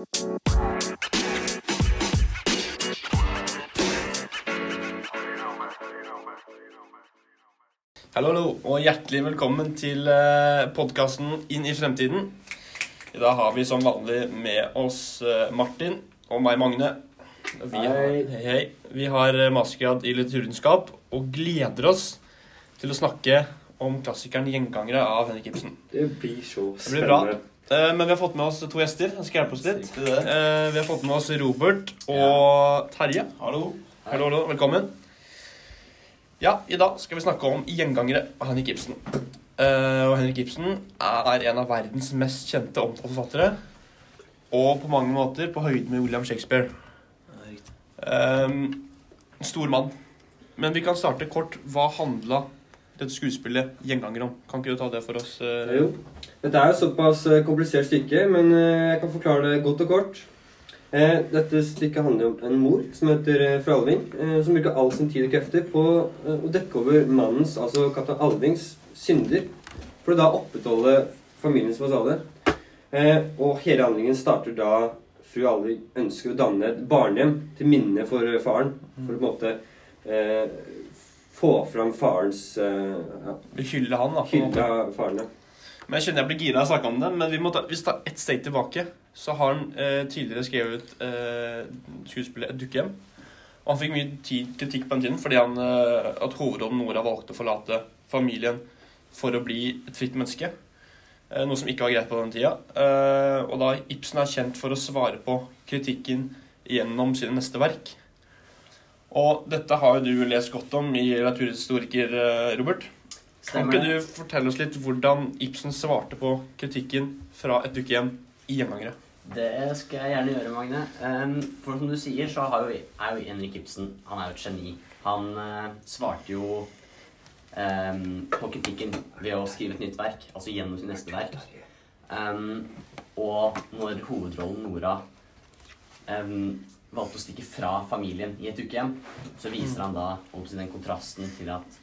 Hallo, hallo, og hjertelig velkommen til uh, podkasten Inn i fremtiden. I dag har vi som vanlig med oss eh, Martin og meg, Magne. Vi har, Hei. hei. Vi har eh, mastergrad i litteraturvitenskap og gleder oss til å snakke om klassikeren 'Gjengangere' av Henrik Ibsen. Det blir så Det blir bra. Eh, Men vi har fått med oss to gjester Jeg skal hjelpe oss litt. Eh, Vi har fått med oss Robert og Terje. Hallo. Hallo, hallo, velkommen. Ja, i dag skal vi snakke om gjengangere av Henrik Ibsen. Eh, og Henrik Ibsen er en av verdens mest kjente omtalte forfattere. Og på mange måter på høyde med William Shakespeare. Um, stor mann. Men vi kan starte kort. Hva handla dette skuespillet 'Gjenganger' om? Kan ikke du ta det for oss? Jo. Dette er jo såpass eh, komplisert stykke, men eh, jeg kan forklare det godt og kort. Eh, Dette stykket handler om en mor som heter fru Alving, som bruker all sin tid og krefter på å dekke over mannens, altså kaptein Alvings, synder, for å da opprettholde familiens fasade. Og hele handlingen starter da fru Alving ønsker å danne et barnehjem til minne for faren, for å på en måte eh, få fram farens eh, ja, Hylle han, da. Hylle faren, farene. Men jeg kjenner jeg blir gira av å snakke om det. Men vi må ta, hvis vi tar ett steg tilbake, så har han eh, tidligere skrevet eh, skuespillet 'Et dukkehjem'. Og han fikk mye tid, kritikk på den tiden fordi han, eh, at hovedrollen Nora valgte å forlate familien for å bli et fritt menneske. Eh, noe som ikke var greit på den tida. Eh, og da Ibsen er kjent for å svare på kritikken gjennom sine neste verk. Og dette har jo du lest godt om i litteraturhistoriker, eh, Kan ikke du fortelle oss litt hvordan Ibsen svarte på kritikken fra Et dukkehjem i Gjengangere? Det skal jeg gjerne gjøre, Magne. For som du sier, så jo, er jo Henrik Ibsen Han er jo et geni. Han eh, svarte jo um, på kritikken ved å skrive et nytt verk, altså gjennom sitt neste verk. Um, og når hovedrollen Nora um, valgte å stikke fra familien i et ukehjem, så viser han da den kontrasten til at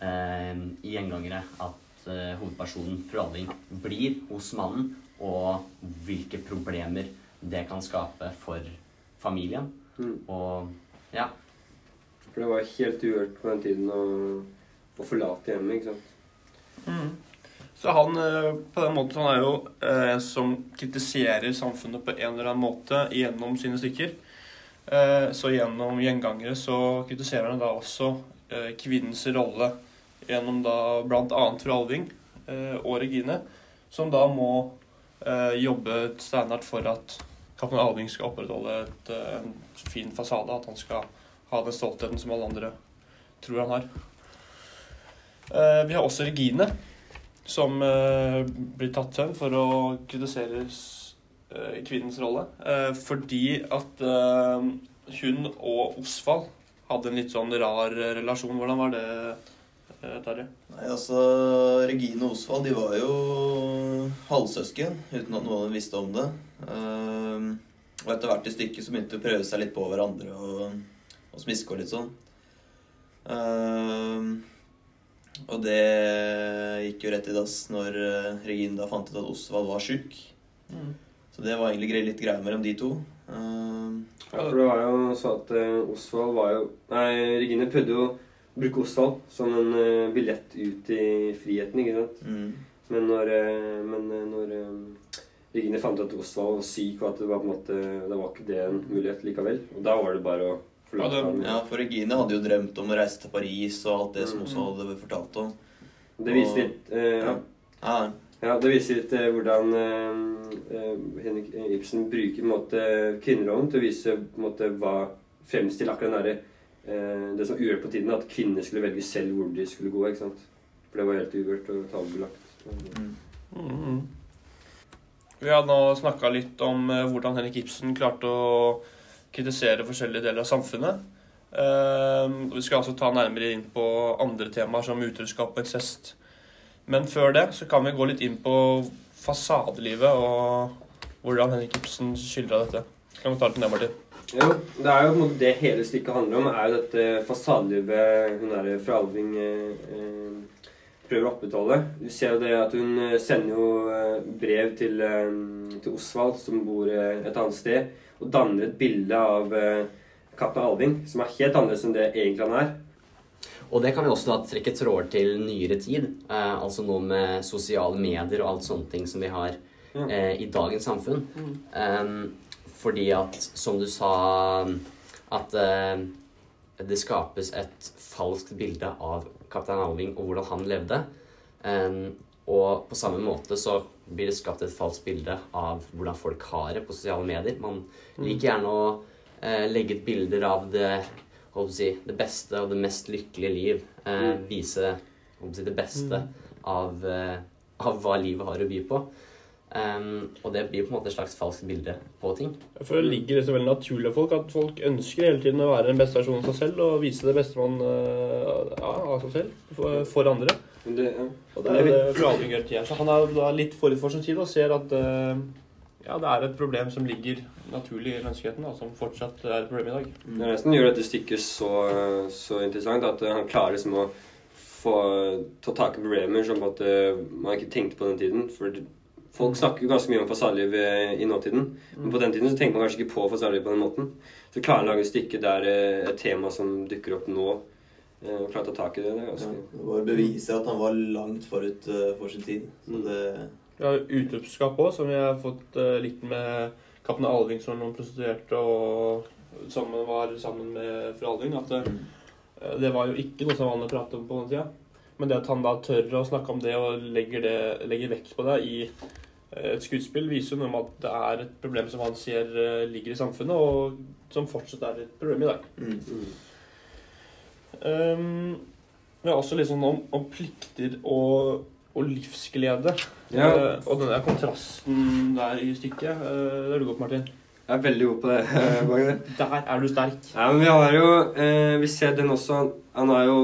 i gjengangere at eh, hovedpersonen fru blir hos mannen, og hvilke problemer det kan skape for familien. Mm. Og ja. For det var helt uhørt på den tiden å, å forlate hjemmet, ikke sant. Så han eh, på den måten han er jo eh, en som kritiserer samfunnet på en eller annen måte gjennom sine stykker. Eh, Så gjennom Gjengangere så kritiserer han da også eh, kvinnens rolle gjennom da bl.a. fru Alving eh, og Regine, som da må eh, jobbe standard for at kaptein Alving skal opprettholde et, eh, en fin fasade, at han skal ha den stoltheten som alle andre tror han har. Eh, Vi har også Regine, som eh, blir tatt frem for å kritisere eh, kvinnens rolle. Eh, fordi at eh, hun og Osvald hadde en litt sånn rar eh, relasjon. Hvordan var det, eh, Terje? Nei, altså, Regine og Osvald de var jo halvsøsken, uten at noen visste om det. Ehm, og etter hvert i stykket så begynte de å prøve seg litt på hverandre og, og smiske og litt sånn. Ehm, og det gikk jo rett i dass når eh, Regine da fant ut at Osvald var sjuk. Så det var egentlig litt greier mellom de to. Ehm, Ja, for det var jo så at eh, Osvald var jo Nei, Regine prøvde jo bruke Osvald som en uh, billett ut i friheten, ikke sant. mm. Men når, uh, men uh, når Regine fant ut at Osvald var syk, og at det var på en måte Det var ikke det en mulighet likevel. Og da var det bare å forlate Ja, ham. Ja, for Regine hadde jo drømt om å reise til Paris og alt det som Mm. Osvald hadde fortalt om. Det viser litt ja. Ja, Ja, det viser litt hvordan Henrik Ibsen bruker på en måte kvinnerollen til å vise på en måte hva fremstille akkurat den derre Det som uhørt på tiden, at kvinner skulle velge selv hvor de skulle gå. ikke sant? For det var helt uhørt og tabubelagt. mm. Mhm. Vi har nå snakka litt om eh, hvordan Henrik Ibsen klarte å kritisere forskjellige deler av samfunnet. Eh, vi skal altså ta nærmere inn på andre temaer som utroskap og incest. Men før det så kan vi gå litt inn på fasadelivet og hvordan Henrik Ibsen skildra dette. Kan vi ta litt ned, Martin? Jo, det er jo på en måte det hele stykket handler om, er jo dette fasadelivet hun er fra Alving eh, eh, prøver å opprettholde. Du ser jo det at hun eh, sender jo eh, brev til, eh, til Osvald, som bor eh, et annet sted, og danner et bilde av eh, kaptein Alving, som er helt annerledes enn det egentlig han er. Og det kan vi også da trekke tråder til nyere tid. Eh, altså nå med sosiale medier og alt sånne ting som vi har eh, i dagens samfunn. Eh, fordi at, som du sa, at eh, det skapes et falskt bilde av kaptein Alving og hvordan han levde. Um, og på samme måte så blir det skapt et falskt bilde av hvordan folk har det på sosiale medier. Man liker gjerne å eh, legge ut bilder av det si, det beste og det mest lykkelige liv. Eh, vise holdt på si, det beste av, eh, av hva livet har å by på. Em, og det blir på en måte et slags falskt bilde på ting. For det ligger liksom så veldig naturlig folk at folk ønsker hele tiden å være den beste versjonen av seg selv og vise det beste man øh, ja, av seg selv for, for andre. Det, ja. Og det er det Fralving gjør til Så han er da litt forut for sin tid og ser at øh, ja, det er et problem som ligger naturlig i menneskeheten, da, som fortsatt er et problem i dag. Det er det som gjør dette stykket så, så interessant, at eh, han klarer liksom å få ta tak i problemer som måte man ikke tenkte på den tiden. For folk snakker jo ganske mye om fasadeliv eh, i nåtiden, men på den tiden så tenker man kanskje ikke på fasadeliv på den måten. Så klarer han å lage et stykke der eh, et tema som dukker opp nå, eh, og klarer å ta tak i det. Det er Ja, det var beviser at han var langt forut for sin tid. Så det ja, Utroskap òg, som vi har fått litt med kaptein Alving som noen prostituerte og som var sammen med fru Alving. At det, det var jo ikke noe som var vanlig å prate om på den tida. Men det at han da tør å snakke om det og legger, det, legger vekt på det i eh, et skuespill, viser jo noe om at det er et problem som han ser eh, ligger i samfunnet, og som fortsatt er et problem i dag. mm. Um, vi har også litt sånn om, om plikter og, og livsglede. Ja. Uh, og den der kontrasten der i stykket. Uh, det er du godt, på, Martin. Jeg er veldig god på det. eh, Magne. Der er du sterk. Ja, men vi har jo eh, Vi ser den også Han er jo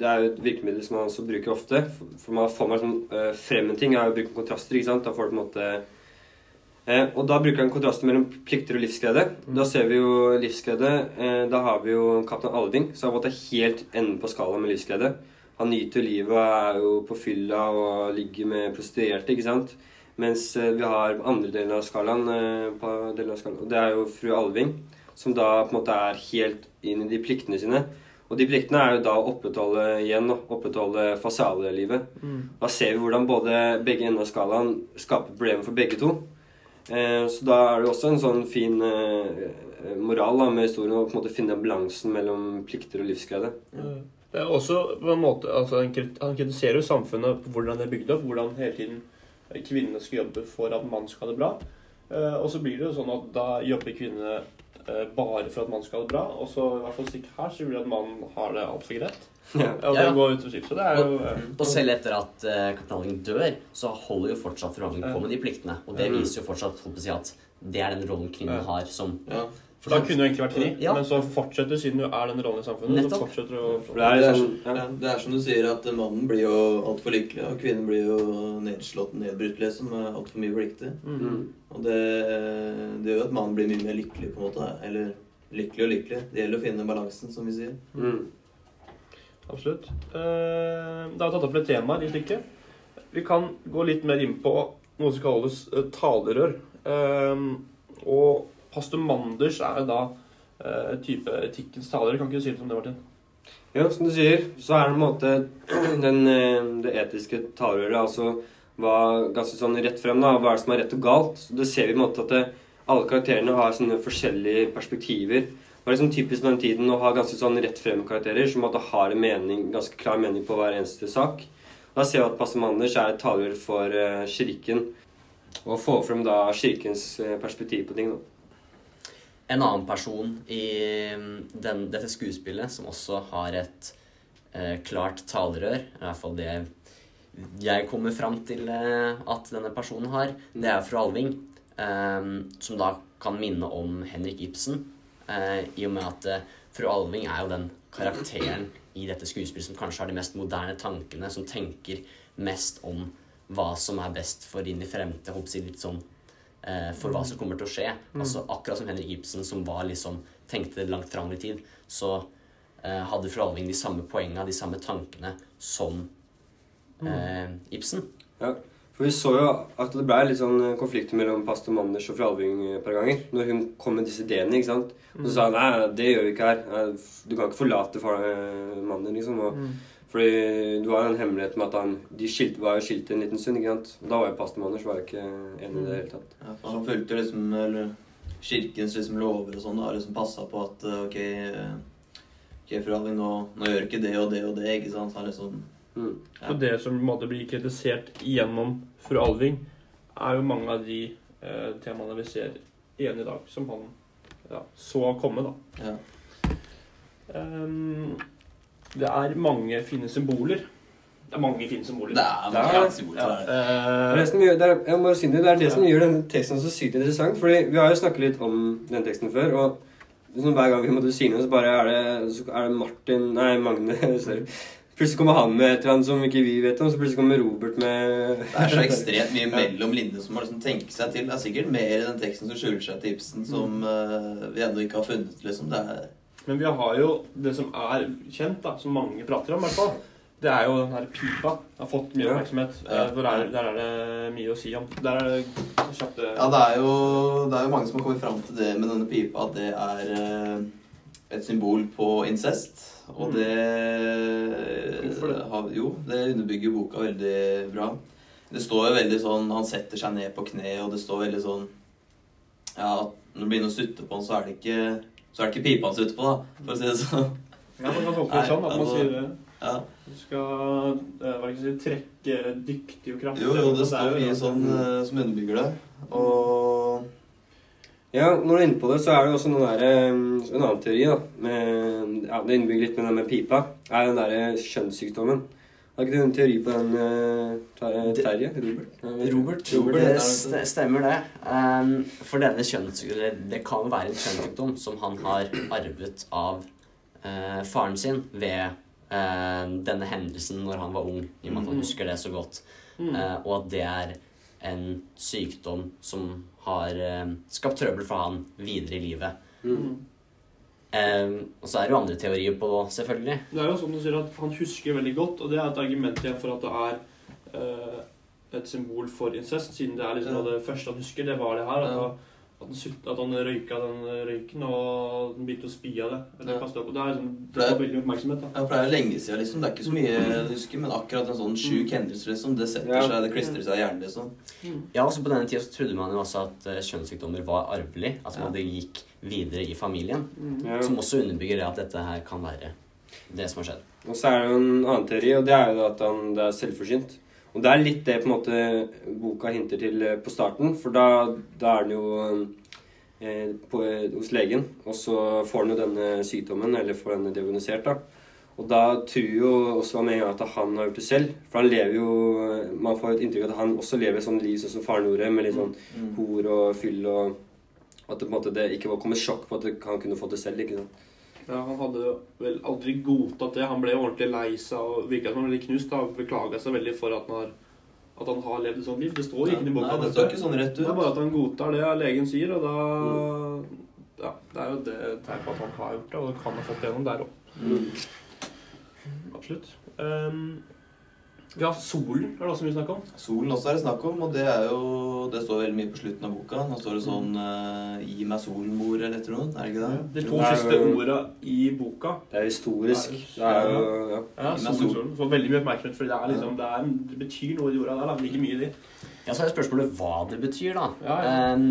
Det er jo et virkemiddel som han også bruker ofte. For man får meg sånn eh, frem en ting, er jo brukt kontraster. ikke sant? Da får du på en måte eh, Og da bruker han kontrasten mellom plikter og livsglede. Da ser vi jo livsglede. Eh, da har vi jo kaptein Alving, som har fått helt enden på skalaen med livsglede. Han nyter livet og er jo på fylla og ligger med prostituerte, ikke sant. Mens eh, vi har andre delen av skalaen, eh, på delen av skalaen, det er jo fru Alving, som da på en måte er helt inn i de pliktene sine. Og de pliktene er jo da å opprettholde igjen, opprettholde fasadelivet. Da ser vi hvordan både begge ender av skalaen skaper problemer for begge to. Eh, så da er det også en sånn fin eh, moral da, med historien å på en måte finne balansen mellom plikter og livsglede. Det er også på en måte altså, han kritiserer jo samfunnet på hvordan det er bygd opp. Hvordan hele tiden kvinnene skal jobbe for at mannen skal ha det bra. Eh, og så blir det jo sånn at da jobber kvinnene eh, bare for at mannen skal ha det bra. Og så i hvert fall stikk her så blir det at mannen har det altfor greit. Ja. Og det går ut og Så det er jo Og, Og selv etter at uh, kapitalen dør, så holder jo fortsatt fru på med de pliktene. Og det Mm. viser jo fortsatt håper jeg, at det er den rollen kvinnen har som Ja. For da kunne du egentlig vært fri, Ja. men så fortsetter du siden du er den rollen i samfunnet. Nettopp. Så fortsetter du For det er Det sånn, ja. det er som du sier, at mannen blir jo altfor lykkelig, og kvinnen blir jo nedslått og nedbrutt, liksom, med altfor mye plikter. Mm. Og det, det gjør at mannen blir mye mer lykkelig, på en måte. Eller lykkelig og lykkelig. Det gjelder å finne balansen, som vi sier. Mm. Absolutt. Uh, da har tatt opp et tema i stykket. Vi kan gå litt mer inn på noe som kalles eh, talerør. Uh, Og pastor Manders er jo da uh, type etikkens taler. Kan ikke du si litt om det, Martin? Ja, som du sier, så er det en måte den, eh, det etiske talerøret, altså hva ganske sånn rett frem, da, hva er det som er rett og galt. Så det ser vi i en måte at det, alle karakterene har sånne forskjellige perspektiver. Det var liksom typisk på den tiden å ha ganske sånn rett frem-karakterer som måtte ha en mening, ganske klar mening på hver eneste sak. Da ser vi at Pastor Manders er et talerør for eh, kirken, og får frem da kirkens perspektiv på ting. da. En annen person i mm, den, dette skuespillet som også har et eh, klart talerør, i hvert fall det jeg kommer fram til eh, at denne personen har, det er fru Alving, eh, som da kan minne om Henrik Ibsen, eh, i og med at eh, fru Alving er jo den karakteren i dette skuespillet som kanskje har de mest moderne tankene, som tenker mest om hva som er best for inn i jeg, litt sånn eh, for hva som kommer til å skje. Altså Akkurat som Henrik Ibsen, som var liksom, tenkte langt fram i tid, så eh, hadde fru Alving de samme poengene, de samme tankene som eh, Ibsen. For vi så jo at det ble litt sånn konflikter mellom pastor Manders og fru Alving et par ganger. Når hun kom med disse ideene, ikke sant. Og så sa han nei, det gjør vi ikke her. Du kan ikke forlate far, eh, mannen, liksom. Og, Mm. Fordi du har en hemmelighet med at han De skilte, var jo skilt en liten stund, ikke sant. Og da var jo pastor så var jeg ikke enig i det hele tatt. Ja, for han fulgte jo liksom eller, kirkens liksom lover og sånn. da, liksom Passa på at eh, ok, okay ok fru Alving, nå, nå gjør ikke det og det og det. ikke sant? Han liksom Mm. Ja. Så det som på en måte blir kritisert gjennom fru Alving, er jo mange av de eh, temaene vi ser igjen i dag, som han ja, så komme, da. Ja. Ehm, det er mange fine symboler. Det er mange fine symboler. Det er Det er- mange symboler. ja, det er det. Som gjør, det er, jeg må si det, det er det som gjør denne teksten så sykt interessant. Fordi vi har jo snakket litt om den teksten før. Og liksom hver gang vi måtte si noe, så bare er det, så er det Martin Nei, Magne. sorry. Plutselig kommer han med et eller annet som ikke vi vet om. Så plutselig kommer Robert med Det er så ekstremt mye mellom linjene som må liksom tenke seg til. Det er sikkert mer i den teksten som skjuler seg til Ibsen, som uh, vi ennå ikke har funnet. liksom. Det er men vi har jo det som er kjent, da, som mange prater om, i hvert fall. Det er jo den her pipa. Har fått mye oppmerksomhet. Ja. Eh, for der, der er det mye å si om. Der er det kjapt Ja, det er, jo, det er jo mange som har kommet fram til det med denne pipa, at det er eh, et symbol på incest. Og Mm. det, det? har- Jo, det underbygger boka veldig bra. Det står jo veldig sånn Han setter seg ned på kne, og det står veldig sånn Ja, når du begynner å sutte på han, så er det ikke Så er det ikke pipa han ute på, da, for å si det sånn. Ja, man kan tolke det sånn. At man altså- sier det. Ja. Du skal eh, hva ikke si, trekke dyktig og kraftig. Jo, jo, det står mye det. sånn eh, som underbygger det. Og Ja, når du er inne på det, så er det også der, eh, en annen teori. da, med, ja, Det innbygger litt med den med pipa. er den derre kjønnssykdommen. Har ikke du en teori på den, eh, Terje? Robert? Robert. Robert Det st stemmer, det. Um, for denne kjønns... Det kan være en kjønnssykdom som han har arvet av uh, faren sin ved uh, denne hendelsen når han var ung, i og med at han Mm. husker det så godt. Eh, og at det er en sykdom som har eh, skapt trøbbel for han videre i livet. Mm. Eh, og så er det jo andre teorier på det, selvfølgelig. Det er jo sånn du sier at han husker veldig godt, og det er et argument igjen for at det er uh, et symbol for incest, siden det er liksom Ja. det første han husker, det var det her. At, Ja. At, han, sutt- at han røyka den røyken, og den begynte å spy av det. Eller Ja. opp. Det er liksom, det det- var veldig oppmerksomhet, da. Ja, for det er lenge siden, liksom. Det er ikke så mye jeg husker, men akkurat en sånn sjuk hendelse, liksom, det setter Ja. seg, det klistrer seg i hjernen, liksom. Ja, også På denne tida så trodde man jo også at eh, kjønnssykdommer var arvelig. At Ja. det gikk videre i familien. Ja. Som også underbygger det at dette her kan være det som har skjedd. Og så er det jo en annen teori, og det er jo at han, det er selvforsynt. Og det er litt det på en måte boka hinter til eh, på starten, for da, da er den jo eh, på, hos legen, og så får han jo denne sykdommen, eller får den diagnosert, da. Og da tror jo også med en gang at han har gjort det selv. For han lever jo Man får et inntrykk av at han også lever et sånt liv sånn som faren gjorde, med litt sånn Mm. hor og fyll og At det på en måte det ikke var kommet sjokk på at han kunne fått det selv. ikke sant? Ja, Han hadde vel aldri godtatt det. Han ble ordentlig lei seg og virka som han ble knust. da, Beklaga seg veldig for at han har, at han har levd et sånt liv. Det står ikke i boka. Nei, det står ikke sånn rett ut. Det er bare at han godtar det legen sier, og da Ja, det er jo det et tegn på at han har gjort det, og kan ha fått det gjennom der òg. Mm. Absolutt. Um, ja, solen er det også mye snakk om. Solen også er det snakk om, og det er jo Det står veldig mye på slutten av boka. Nå står det sånn uh, 'Gi meg solen, mor', eller noe. Er det ikke det? De to Det siste jo- orda i boka Det er historisk. Det er jo ja. ja, solen, sol. solen. Får veldig mye oppmerksomhet, fordi det, er liksom, det, er, det betyr noe i de orda der. Det ligger mye i de. Ja, Så er spørsmålet hva det betyr, da. Ja, ja. Um,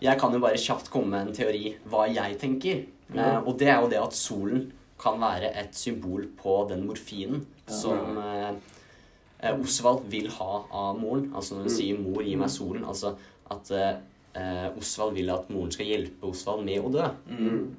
jeg kan jo bare kjapt komme med en teori hva jeg tenker. Ja. Eh, og det er jo det at solen kan være et symbol på den morfinen Ja. som eh, Osvald vil ha av moren. Altså når hun Mm. sier 'mor, gi meg solen', altså at eh, Osvald vil at moren skal hjelpe Osvald med å dø. Mm.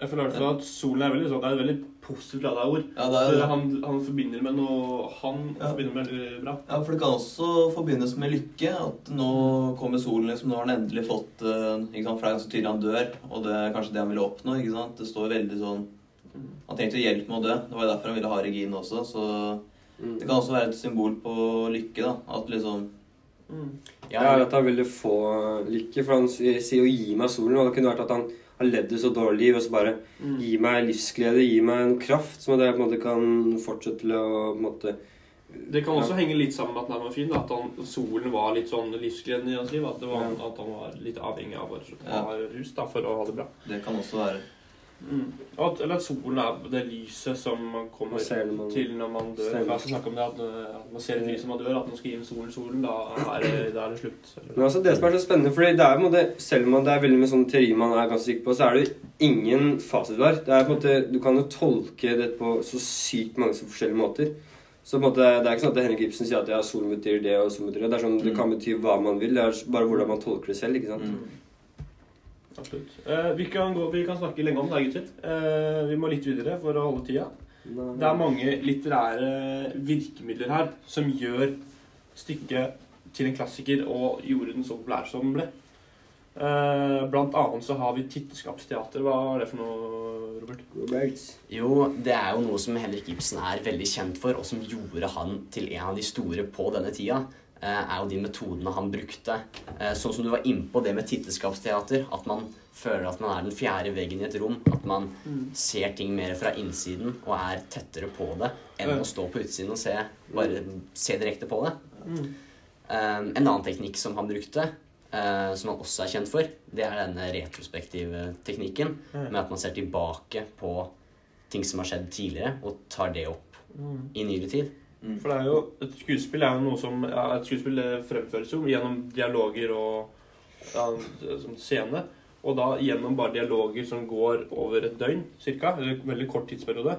Jeg føler fall at solen er veldig sånn, det er et veldig positivt lada ord. Ja, det er det. han, han forbinder med noe Han Ja. forbinder med veldig bra. Ja, for det kan også forbindes med lykke. At nå kommer solen, liksom. Nå har han endelig fått uh, ikke sant? For det er ganske tydelig han dør, og det er kanskje det han ville oppnå. ikke sant? Det står veldig sånn Han trengte hjelp med å dø. Det var jo derfor han ville ha Regine også. Så. Det kan også være et symbol på lykke, da. At liksom Mm. Ja, at han ville få lykke. For han sier jo 'gi meg solen'. Og det kunne vært at han har levd et så dårlig liv, og så bare Mm. Gi meg livsglede, gi meg en kraft, som at jeg på en måte kan fortsette til å på en måte Det kan også henge litt sammen med at den var fin. da, At han, solen var litt sånn livsgleden i hans liv. At, det var, Ja. at han var litt avhengig av å Ja. ha rus da, for å ha det bra. Det kan også være. Mm. At, eller at solen er det lyset som man kommer Man man- til når man dør. Stemmer. Jeg skal snakke om det, at, øh, at man ser et lys når man dør, at man skal gi en solen solen. Da er det, da er det slutt. Men altså det som er så spennende, fordi det er måte, selv om det er veldig mye sånn teori man er ganske sikker på, så er det ingen fasitsvar. Det er på en måte, Du kan jo tolke det på så sykt mange så forskjellige måter. Så på en måte, Det er ikke sånn at Henrik Ibsen sier at ja, solen betyr det og solen betyr det. Det er sånn, det kan bety hva man vil. Det er bare hvordan man tolker det selv. ikke sant? Mm. Absolutt. Eh, vi, kan gå, vi kan snakke lenge om det, gutter. Eh, vi må litt videre for å holde tida. Det er mange litterære virkemidler her som gjør stykket til en klassiker og gjorde den så populær som den ble. Eh, blant annet så har vi Titteskapsteater. Hva er det for noe, Robert? Robert. Jo, det er jo noe som Henrik Ibsen er veldig kjent for, og som gjorde han til en av de store på denne tida. Eh, er jo de metodene han brukte. Eh, Sånn som du var innpå det med titteskapsteater. At man føler at man er den fjerde veggen i et rom. At man ser ting mer fra innsiden og er tettere på det enn å stå på utsiden og se, bare se direkte på det. Mm. Eh, en annen teknikk som han brukte, som han også er kjent for, det er denne retrospektive teknikken. Med at man ser tilbake på ting som har skjedd tidligere, og tar det opp Mm. i nyere tid. For det er jo, et skuespill er jo noe som ja, Et skuespill det fremføres jo gjennom dialoger og ja, som scene. Og da gjennom bare dialoger som går over et døgn, cirka, eller en veldig kort tidsperiode,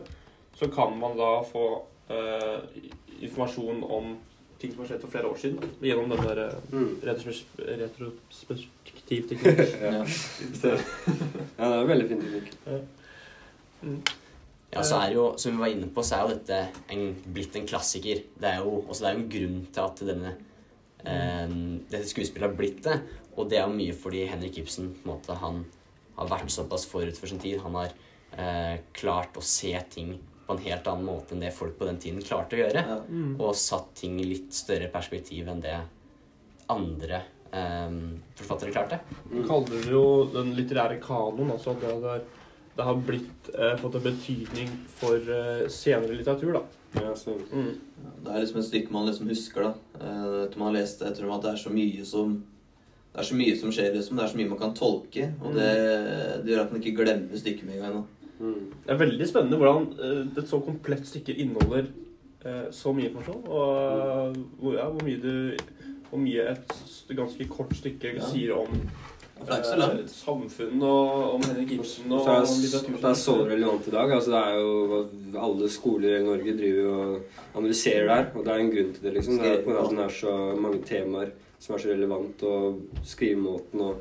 så kan man da få eh, informasjon om ting som har skjedd for flere år siden, gjennom den der Mm. retros- retrospektivteknikken. Ja. Ja, det er en veldig fin teknikk. Ja, så er jo, Som vi var inne på, så er jo dette en, blitt en klassiker. Det er jo, også det er jo en grunn til at denne, eh, dette skuespillet har blitt det. Og det er jo mye fordi Henrik Ibsen på en måte, han har vært såpass forut for sin tid. Han har eh, klart å se ting på en helt annen måte enn det folk på den tiden klarte å gjøre. Ja. Mm. Og satt ting i litt større perspektiv enn det andre eh, forfattere klarte. Du kaller det jo den litterære kanon. altså det, er, det har blitt, eh, fått en betydning for eh, senere litteratur. da. Ja, så, Mm. Det er liksom et stykke man liksom husker, da. Eh, Etter man har lest det, at det er så mye som det er så mye som skjer, liksom. Det er så mye man kan tolke. Og det, det gjør at man ikke glemmer stykket med en gang. da. mm. Det er veldig spennende hvordan eh, et så komplett stykke inneholder eh, så mye informasjon. Og eh, hvor, ja, hvor, mye du, hvor mye et ganske kort stykke Ja. sier om Eh, samfunn og om Henrik Ibsen og det- litteratur. det er så relevant i dag. Altså, det er jo Alle skoler i Norge driver jo og analyserer det her, og det er en grunn til det. liksom. Det er på at den er så mange temaer som er så relevant, og skrivemåten og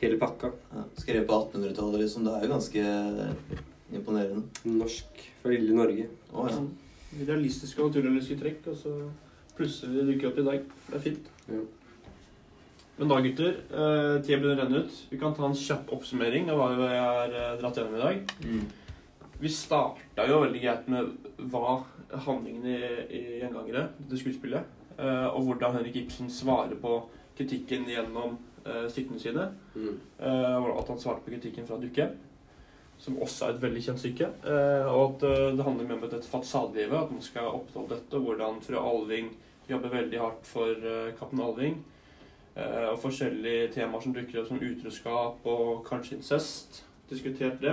hele pakka. Ja, skrevet på 1800-tallet, liksom. Det er jo ganske imponerende. Norsk fra lille Norge. Å ja. Realistiske og naturlige trekk, og så plutselig dukker opp i dag. Det er fint. Ja. Men da, gutter, uh, tida begynner å renne ut. Vi kan ta en kjapp oppsummering av hva vi har eh, dratt gjennom i dag. Mm. Vi starta jo veldig greit med hva handlingen i, i Gjengangere, dette skuespillet, uh, og hvordan Henrik Ibsen svarer på kritikken gjennom uh, stykkene sine. Mm. Uh, at han svarte på kritikken fra Dukke, som også er et veldig kjent stykke. Uh, og at uh, det handler mer om dette fasadelivet, at man skal oppholde dette, og hvordan fru Alving jobber veldig hardt for eh, kaptein Alving. Eh, og forskjellige temaer som dukker opp, som utroskap og kanskje incest. Diskutert det.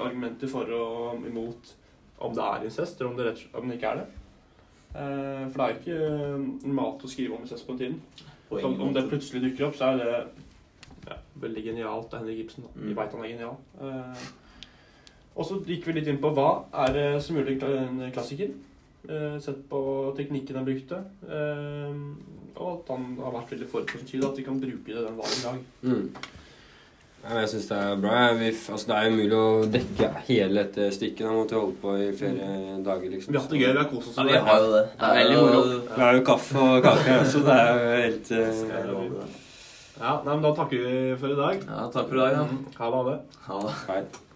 Argumenter for og imot om det er incest, eller om det, rett, om det ikke er det. Eh, for det er ikke eh, normalt å skrive om incest på den tiden. Så Om, det plutselig dukker opp, så er det ja, veldig genialt av Henrik Ibsen. Vi Mm. veit han er genial. Eh, og så gikk vi litt inn på hva er det som gjorde en klassiker. Eh, sett på teknikken han brukte. Eh, og at han har vært veldig forut for sin tid. At vi kan bruke det den dagen i dag. Mm. Jeg syns det er bra. Vi, altså, det er umulig å dekke hele dette stykket. Da måtte vi holde på i flere dager. liksom. Vi har hatt det gøy. Vi har kost oss. Ja, vi har jo det. Det er veldig moro. Vi har jo kaffe og kake så. Det er jo helt deg. Ja, nei, men Da takker vi for i dag. Ja, takk for i dag. Ja. Mm, Ha det. Ha det. Ha det.